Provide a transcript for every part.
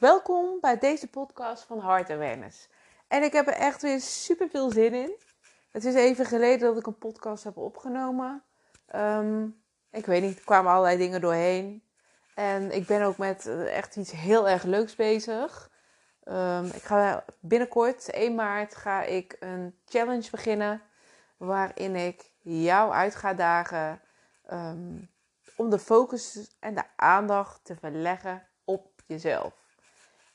Welkom bij deze podcast van Heart Awareness. En ik heb er echt weer super veel zin in. Het is even geleden dat ik een podcast heb opgenomen. Ehm, ik weet niet, er kwamen allerlei dingen doorheen. En ik ben ook met eh, echt iets heel erg leuks bezig. Ehm, ik ga binnenkort, 1 maart, ga ik een challenge beginnen. Waarin ik jou uit ga dagen ehm, om de focus en de aandacht te verleggen op jezelf.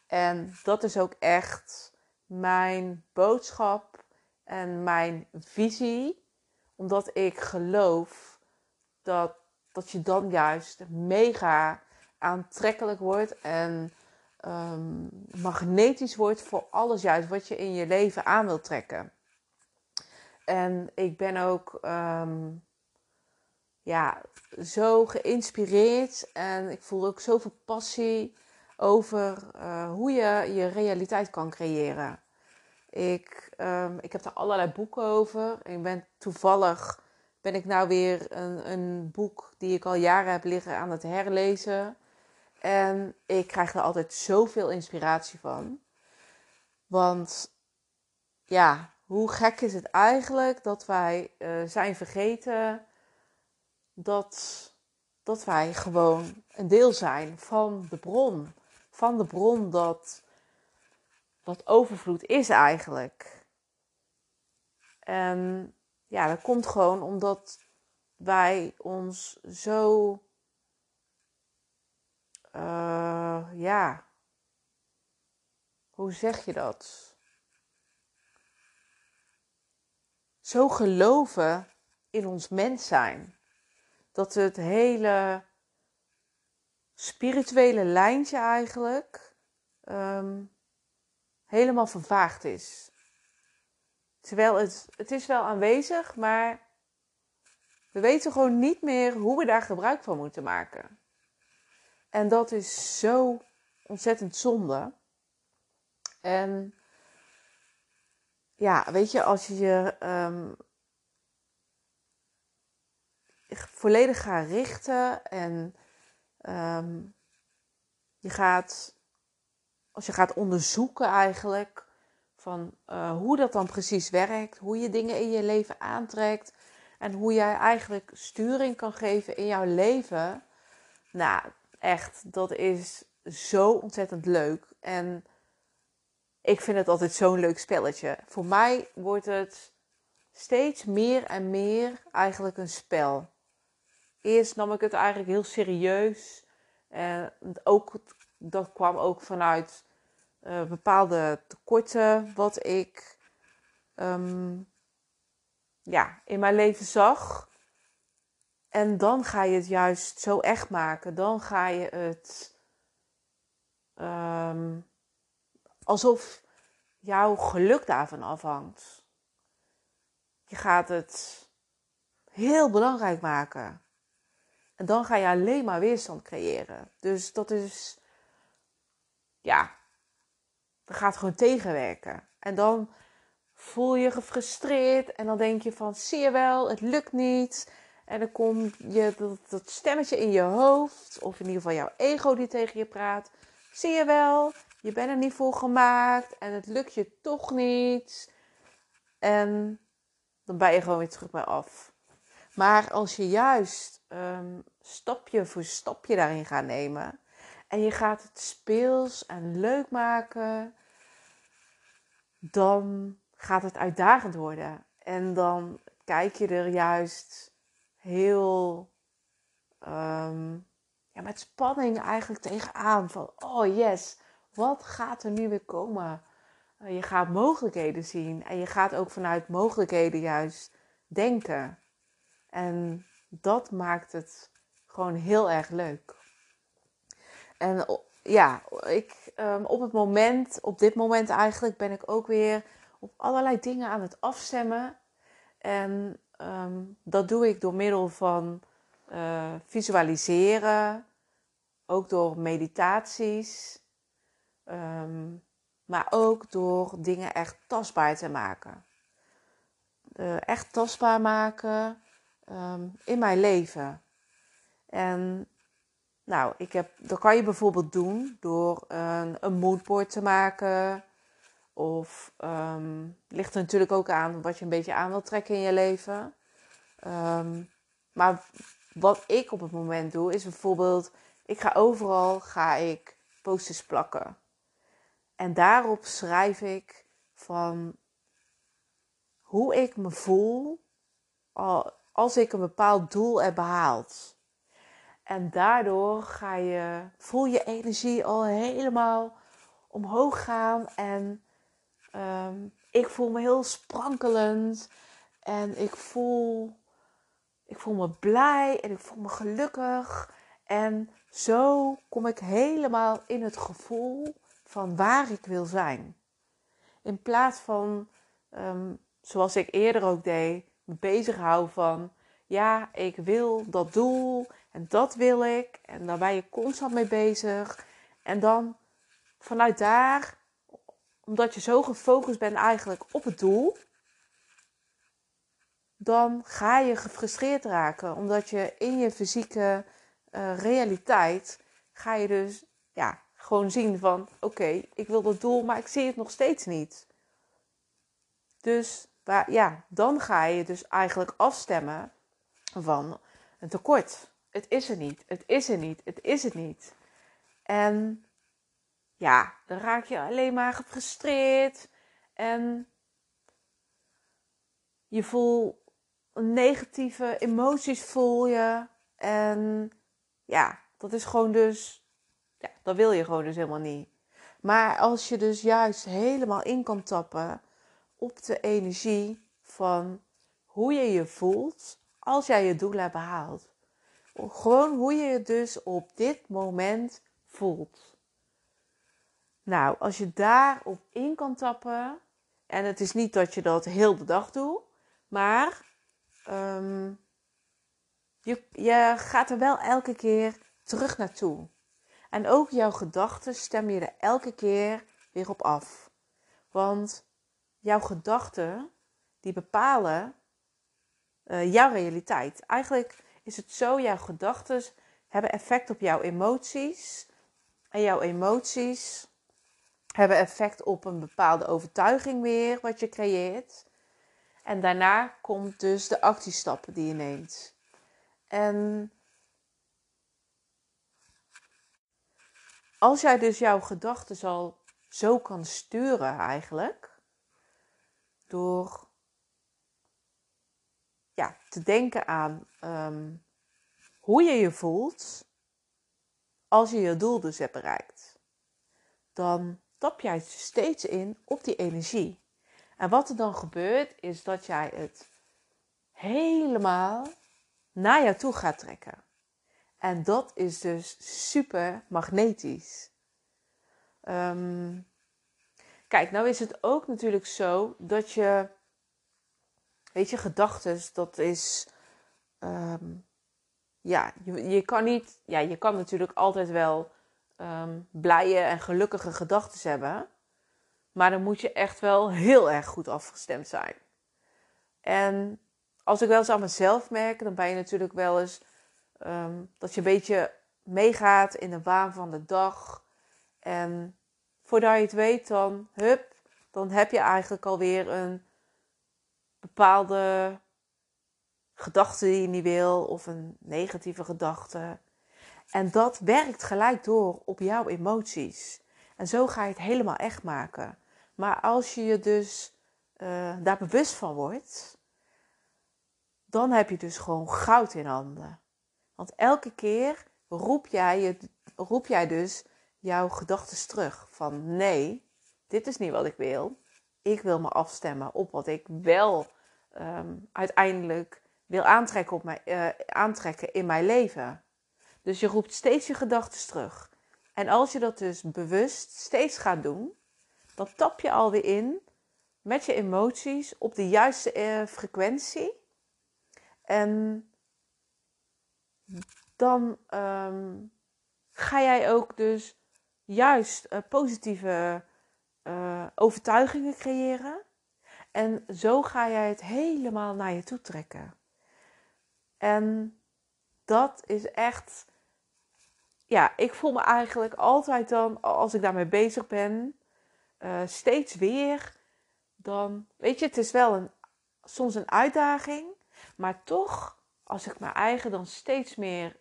En dat is ook echt mijn boodschap en mijn visie. Omdat ik geloof dat, dat je dan juist mega aantrekkelijk wordt en um, magnetisch wordt voor alles juist wat je in je leven aan wilt trekken. En ik ben ook um, ja, zo geïnspireerd en ik voel ook zoveel passie over uh, hoe je je realiteit kan creëren. Ik, um, ik heb er allerlei boeken over. Ik ben toevallig ben ik nou weer een, een boek die ik al jaren heb liggen aan het herlezen. En ik krijg er altijd zoveel inspiratie van. Want ja, hoe gek is het eigenlijk dat wij uh, zijn vergeten dat, dat wij gewoon een deel zijn van de bron. Van de bron dat, dat overvloed is eigenlijk. En ja, dat komt gewoon omdat wij ons zo, uh, ja, hoe zeg je dat? Zo geloven in ons mens zijn. Dat het hele spirituele lijntje eigenlijk um, helemaal vervaagd is. Terwijl het, het is wel aanwezig, maar we weten gewoon niet meer hoe we daar gebruik van moeten maken. En dat is zo ontzettend zonde. En ja, weet je, als je je um, volledig gaat richten en um, je gaat, als je gaat onderzoeken eigenlijk van uh, hoe dat dan precies werkt, hoe je dingen in je leven aantrekt en hoe jij eigenlijk sturing kan geven in jouw leven. Nou, echt, dat is zo ontzettend leuk. En ik vind het altijd zo'n leuk spelletje. Voor mij wordt het steeds meer en meer eigenlijk een spel. Eerst nam ik het eigenlijk heel serieus. En ook, dat kwam ook vanuit uh, bepaalde tekorten wat ik um, ja, in mijn leven zag. En dan ga je het juist zo echt maken. Dan ga je het um, alsof jouw geluk daarvan afhangt. Je gaat het heel belangrijk maken. En dan ga je alleen maar weerstand creëren. Dus dat is, ja, dat gaat gewoon tegenwerken. En dan voel je gefrustreerd en dan denk je van, zie je wel, het lukt niet. En dan komt je, dat, dat stemmetje in je hoofd, of in ieder geval jouw ego die tegen je praat. Zie je wel, je bent er niet voor gemaakt en het lukt je toch niet. En dan ben je gewoon weer terug bij af. Maar als je juist um, stapje voor stapje daarin gaat nemen en je gaat het speels en leuk maken, dan gaat het uitdagend worden. En dan kijk je er juist heel um, ja, met spanning eigenlijk tegenaan. Van, oh yes, wat gaat er nu weer komen? Uh, je gaat mogelijkheden zien en je gaat ook vanuit mogelijkheden juist denken. En dat maakt het gewoon heel erg leuk. En ja, ik, um, op het moment, op dit moment eigenlijk, ben ik ook weer op allerlei dingen aan het afstemmen. En um, dat doe ik door middel van uh, visualiseren, ook door meditaties, um, maar ook door dingen echt tastbaar te maken. Uh, echt tastbaar maken in mijn leven. En nou, ik heb, dat kan je bijvoorbeeld doen door een, een moodboard te maken. Of um, ligt er natuurlijk ook aan wat je een beetje aan wilt trekken in je leven. Um, maar wat ik op het moment doe, is bijvoorbeeld, ik ga overal ga ik posters plakken. En daarop schrijf ik van hoe ik me voel als ik een bepaald doel heb behaald. En daardoor ga je, voel je energie al helemaal omhoog gaan. En um, ik voel me heel sprankelend. En ik voel, ik voel me blij en ik voel me gelukkig. En zo kom ik helemaal in het gevoel van waar ik wil zijn. In plaats van, um, zoals ik eerder ook deed, me bezighouden van, ja, ik wil dat doel en dat wil ik. En daar ben je constant mee bezig. En dan vanuit daar, omdat je zo gefocust bent eigenlijk op het doel, dan ga je gefrustreerd raken. Omdat je in je fysieke uh, realiteit ga je dus ja, gewoon zien van oké, ik wil dat doel, maar ik zie het nog steeds niet. Dus ja, dan ga je dus eigenlijk afstemmen van een tekort. Het is er niet, het is er niet, het is het niet. En ja, dan raak je alleen maar gefrustreerd en je voelt negatieve emoties voel je en ja, dat is gewoon dus, ja, dat wil je gewoon dus helemaal niet. Maar als je dus juist helemaal in kan tappen op de energie van hoe je je voelt als jij je doel hebt behaald. Gewoon hoe je je dus op dit moment voelt. Nou, als je daarop in kan tappen, en het is niet dat je dat heel de dag doet, maar um, je, je gaat er wel elke keer terug naartoe. En ook jouw gedachten stem je er elke keer weer op af. Want jouw gedachten, die bepalen uh, jouw realiteit. Eigenlijk is het zo, jouw gedachten hebben effect op jouw emoties. En jouw emoties hebben effect op een bepaalde overtuiging weer, wat je creëert. En daarna komt dus de actiestappen die je neemt. En als jij dus jouw gedachten al zo kan sturen eigenlijk, door ja, te denken aan um, hoe je je voelt als je je doel dus hebt bereikt, dan tap jij steeds in op die energie. En wat er dan gebeurt, is dat jij het helemaal naar jou toe gaat trekken. En dat is dus super magnetisch. Um, kijk, nou is het ook natuurlijk zo dat je, weet je, gedachten, dat is, um, ja, je, kan niet, ja, je kan natuurlijk altijd wel um, blije en gelukkige gedachten hebben. Maar dan moet je echt wel heel erg goed afgestemd zijn. En als ik wel eens aan mezelf merk, dan ben je natuurlijk wel eens um, dat je een beetje meegaat in de waan van de dag. En voordat je het weet, dan, hup, dan heb je eigenlijk alweer een bepaalde gedachte die je niet wil of een negatieve gedachte. En dat werkt gelijk door op jouw emoties. En zo ga je het helemaal echt maken. Maar als je je dus uh, daar bewust van wordt, dan heb je dus gewoon goud in handen. Want elke keer roep jij, je, roep jij dus jouw gedachten terug. Van nee, dit is niet wat ik wil. Ik wil me afstemmen op wat ik wel um, uiteindelijk wil aantrekken, op mijn, uh, aantrekken in mijn leven. Dus je roept steeds je gedachten terug. En als je dat dus bewust steeds gaat doen, dan tap je alweer in met je emoties op de juiste uh, frequentie. En dan um, ga jij ook dus juist uh, positieve uh, overtuigingen creëren. En zo ga jij het helemaal naar je toe trekken. En dat is echt ja, ik voel me eigenlijk altijd dan, als ik daarmee bezig ben, uh, steeds weer, dan, weet je, het is wel een, soms een uitdaging, maar toch, als ik mijn eigen dan steeds meer,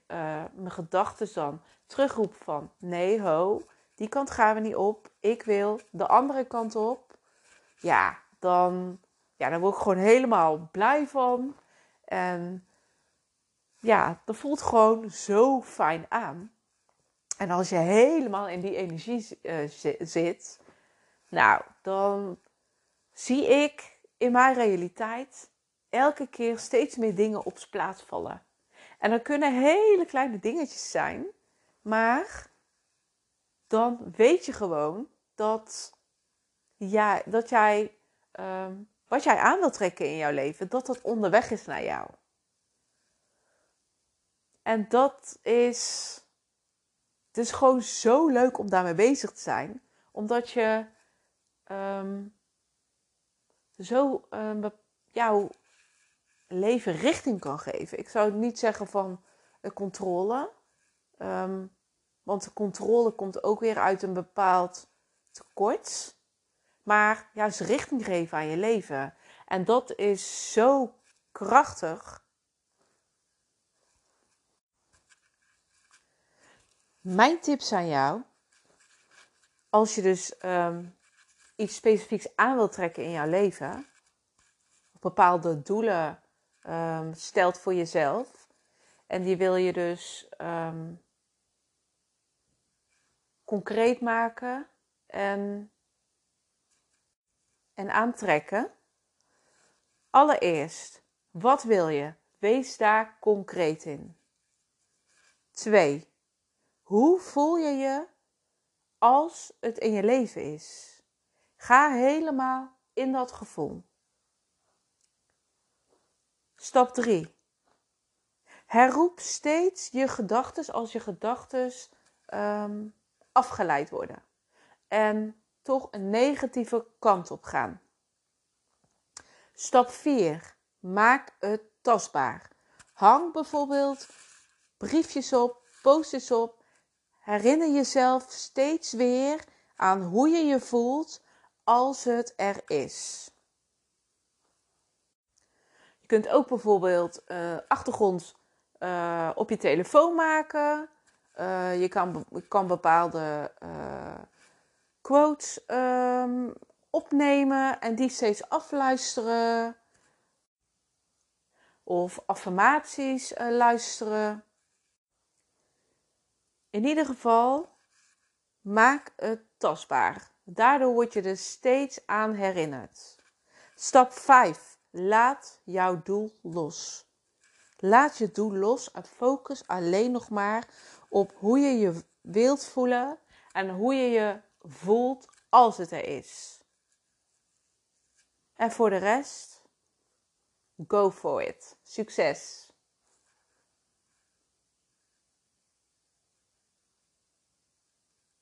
mijn gedachten dan terugroep van, nee ho, die kant gaan we niet op, ik wil de andere kant op, ja, dan, ja, dan word ik gewoon helemaal blij van. En ja, dat voelt gewoon zo fijn aan. En als je helemaal in die energie uh, zit, nou, dan zie ik in mijn realiteit elke keer steeds meer dingen op zijn plaats vallen. En dat kunnen hele kleine dingetjes zijn, maar dan weet je gewoon dat, ja, dat jij um, wat jij aan wilt trekken in jouw leven, dat dat onderweg is naar jou. En dat is. Het is gewoon zo leuk om daarmee bezig te zijn. Omdat je um, zo um, jouw leven richting kan geven. Ik zou niet zeggen van controle. Want de controle komt ook weer uit een bepaald tekort maar juist richting geven aan je leven. En dat is zo krachtig. Mijn tips aan jou, als je dus um, iets specifieks aan wilt trekken in jouw leven, bepaalde doelen um, stelt voor jezelf, en die wil je dus um, concreet maken en en aantrekken. Allereerst, wat wil je? Wees daar concreet in. 2. Hoe voel je je als het in je leven is? Ga helemaal in dat gevoel. Stap 3. Herroep steeds je gedachten als je gedachten um, afgeleid worden. En toch een negatieve kant op gaan. Stap 4. Maak het tastbaar. Hang bijvoorbeeld briefjes op, posters op. Herinner jezelf steeds weer aan hoe je je voelt als het er is. Je kunt ook bijvoorbeeld uh, achtergrond uh, op je telefoon maken. Uh, je kan, kan bepaalde quotes um, opnemen en die steeds afluisteren. Of affirmaties uh, luisteren. In ieder geval, maak het tastbaar. Daardoor word je er steeds aan herinnerd. Stap 5. Laat jouw doel los. Laat je doel los en focus alleen nog maar op hoe je je wilt voelen en hoe je je voelt als het er is. En voor de rest, go for it. Succes!